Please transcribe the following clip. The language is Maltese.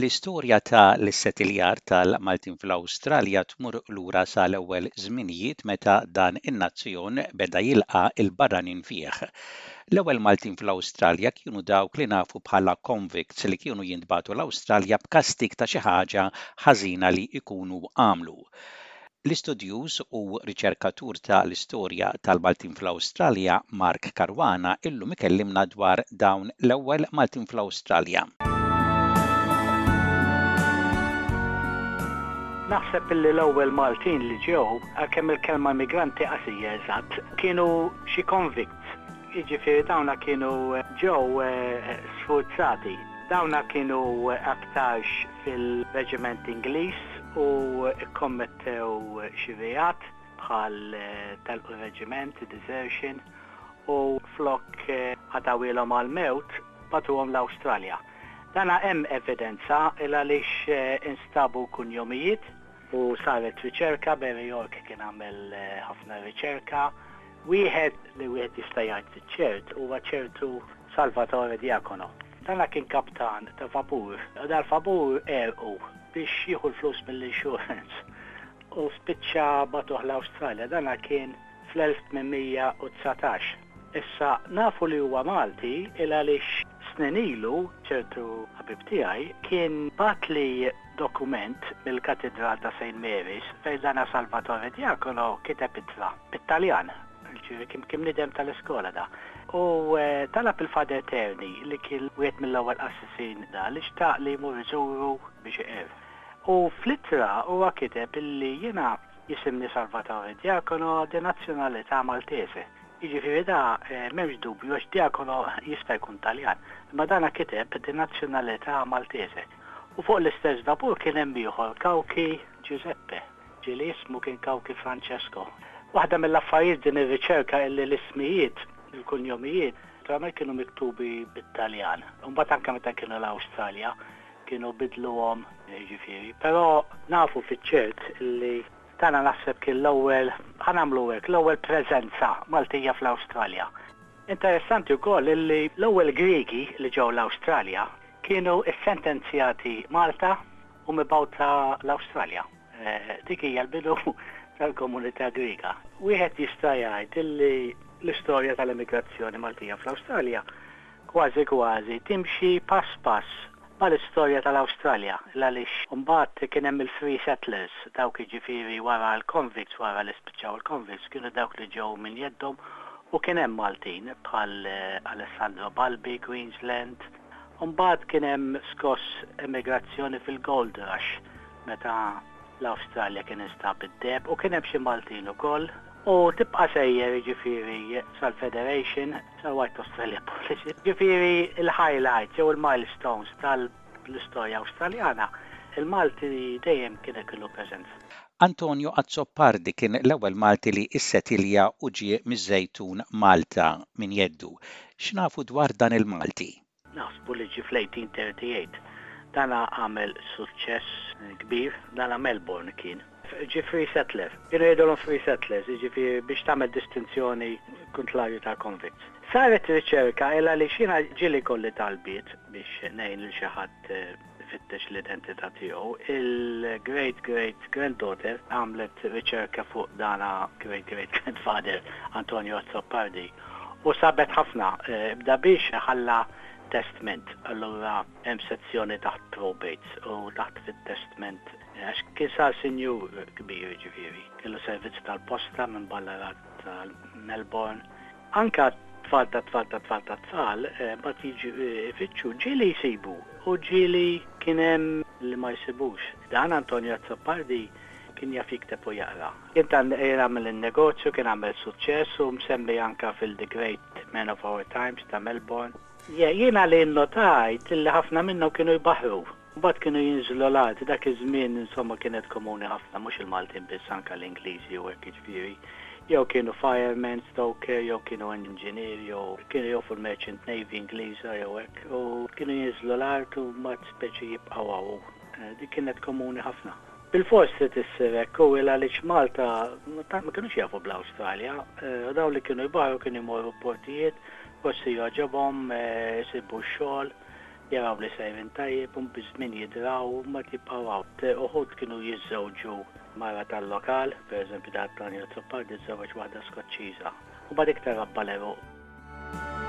L-istorja ta' l-issetiljar tal-Maltin fl-Awstralja tmur lura sa l-ewwel żminijiet meta dan in-nazzjon beda jilqa' l-barranin fih. L-ewwel Maltin fl-Awstralja kienu dawk li nafu bħala convicts li kienu jintbagħtu l-Awstralja b'kastig ta' xi ħaġa ħażina li jkunu għamlu. L-istudjuż u riċerkatur ta' l-istorja tal-Maltin fl-Awstralja, Mark Caruana, illum ikellimna dwar dawn l-ewwel Maltin fl-Awstralja. Naħseb illi l-ewwel Maltin li ġew, għalkemm il-kelma immigranti qas hija eżatt, kienu xi convicts. Ħadd, jiġifieri dawna kienu ġew sfurzati. Dawna kienu aktarx fil-Reġiment Ingliż u kkommettew xi reat bħal telq ir-reġiment, desertion, u flok għatawhielhom għall-mewt bagħtuhom l-Awstralja. Dana hemm evidenza il-għaliex instabu kunjomijiet. U saret riċerka, Barry York kien għamel ħafna riċerka. Wieħed li wieħed jista' jgħid fiċ-ċert huwa ċertu Salvatore Diacono. Dan kien kaptan ta' vapur u dal-vapur għerqu biex jieħu l-flus mill-insurance u spiċċa bagħtuh l-Awstralja. Dan kien fl-1819. Issa, nafu li huwa Malti il-għaliex snin ilu ċertu ħabib tiegħi kien bagħatli dokument mill-Katidral ta' Saint Mary's fejn l-Ara Salvatore Diacolo kiteb ittra, bit-Taljan, ġifieri kien kien bniedem tal-iskola da, u talab il-Father Terni li kien wieħed mill-ewwel qassisin da li xtaq li jmur iżuru biex iqirr. U fl-ittra huwa kiteb illi jiena jisimni Salvatore Diacolo de nazzjonalità Maltese. Jiġifieri da m'hemmx dubju għax Diacolo jista' jkun Taljan, imma dana kiteb de nazzjonalità Maltese. U fuq l-istess vapur kien hemm ieħor, Cauchi Giuseppe, ġieli ismu kien Cauchi Francesco. Waħda mill-affarijiet f'din ir-riċerka hi li l-ismijiet, il-kunjomijiet, naturalment kienu miktubi bit-Taljan. Imbagħad anke meta kienu l-Awstralja kienu bidluhom, jiġifieri. Però nafu fiċ-ċert li tagħna naħseb kien l-ewwel, ħa nagħmlu hekk, l-ewwel preżenza Maltija fl-Awstralja. Interessanti wkoll li l-ewwel Griegi li ġew l-Awstralja kienu ssentenzjati Malta u mibgħuta l-Awstralja. Dik hija l-bidu tal-komunità Griega. Wieħed jista' jgħid li l-istorja tal-emigrazzjoni Maltija fl-Awstralja kważi kważi timxi pass pass Bħal istorja tal-Awstralja, l-għaliex imbagħad kien hemm il-free settlers, dawk jiġifieri wara l-convicts wara li spiċċaw il-convicts kienu dawk li ġew minn jeddhom u kien hemm Maltin bħal Alessandro Balbi, Queensland, imbagħad kien hemm skoss emigrazzjoni fil-gold rush meta L-Awstralja kien instab id-deheb u kien hemm xi Maltin ukoll. U tibqa' sejjer jiġifieri sal-Federation, sal-White Australia Policy. Jiġifieri l-highlights jew il-milestones tal-istorja Awstraljana, il-Malti dejjem kien hekk illu preżent. Antonio Azzopardi kien l-ewwel Malti li issetilja u ġie miż-Żejtun, Malta, minn jeddu. X'nafu dwar dan il-Malti? Naħsbu li ġie fl-1838. Dan għamel suċċess kbir. Dan a Melbourne kien. Ġie free settler. Kienu jgħidulhom free settlers, jiġifieri biex tagħmel distinzjoni kuntlarju tal-convicts. Saret riċerka il għaliex jiena ġieli jkolli talbiet biex ngħin lil xi ħadd. ifittex l-identità tiegħu. Il-great great granddaughter għamlet riċerka fuq dana great great grandfather Antonio Azzopardi u sabet ħafna. Bda biex ħalla testment. Allura hemm sezzjoni taħt probates u taħt fit-testment għax kien sar sinjur kbir jiġifieri. Kellu servizz tal-posta minn Ballarat għal Melbourne. Anke t-tfal tat-tfal tat-tfal tat-tfal mbagħad jiġu jfittxu ġieli jsibu u ġieli kien hemm li ma jsibux. Dan Antonio Azzopardi kien jaf jikteb u jaqra. Kien ta' kien għamel in-negozju, kien għamel suċċess, hu msemmi anke fil-The Great Men of Our Times ta' Melbourne. Jiena li nnotajt li ħafna minnhom kienu jbaħħru Mbagħad kienu jinżlu l-art, dak iż-żmien insomma kienet komuni ħafna, mhux il-Maltin biss anke l-Ingliżi u hekk jiġifieri, jew kienu fireman, stoker, jew kienu enġinier, jew kienu jgħu fil-merchant navy Ingliża jew hekk, u kienu jinżlu l-art u mbagħad speċi jibqgħu hawn u din kienet komuni ħafna. Bilfors trid issir hekk u il għaliex Malta tant ma kinux jafu bl-Awstralja u dawn li kienu jbaħħru kienu jmorru portijiet, forsi jogħġobhom, isibu x-xogħol, Jaraw li sejrin tajjeb u biż-żmien jidraw u mbagħad jibqgħu out. Uħud kienu jiżżewġu mara tal-lokal, pereżempju Dan Antonio Azzopardi żżewweġ waħda Skoċċiża u mbagħad iktar rabba' l-għeruq.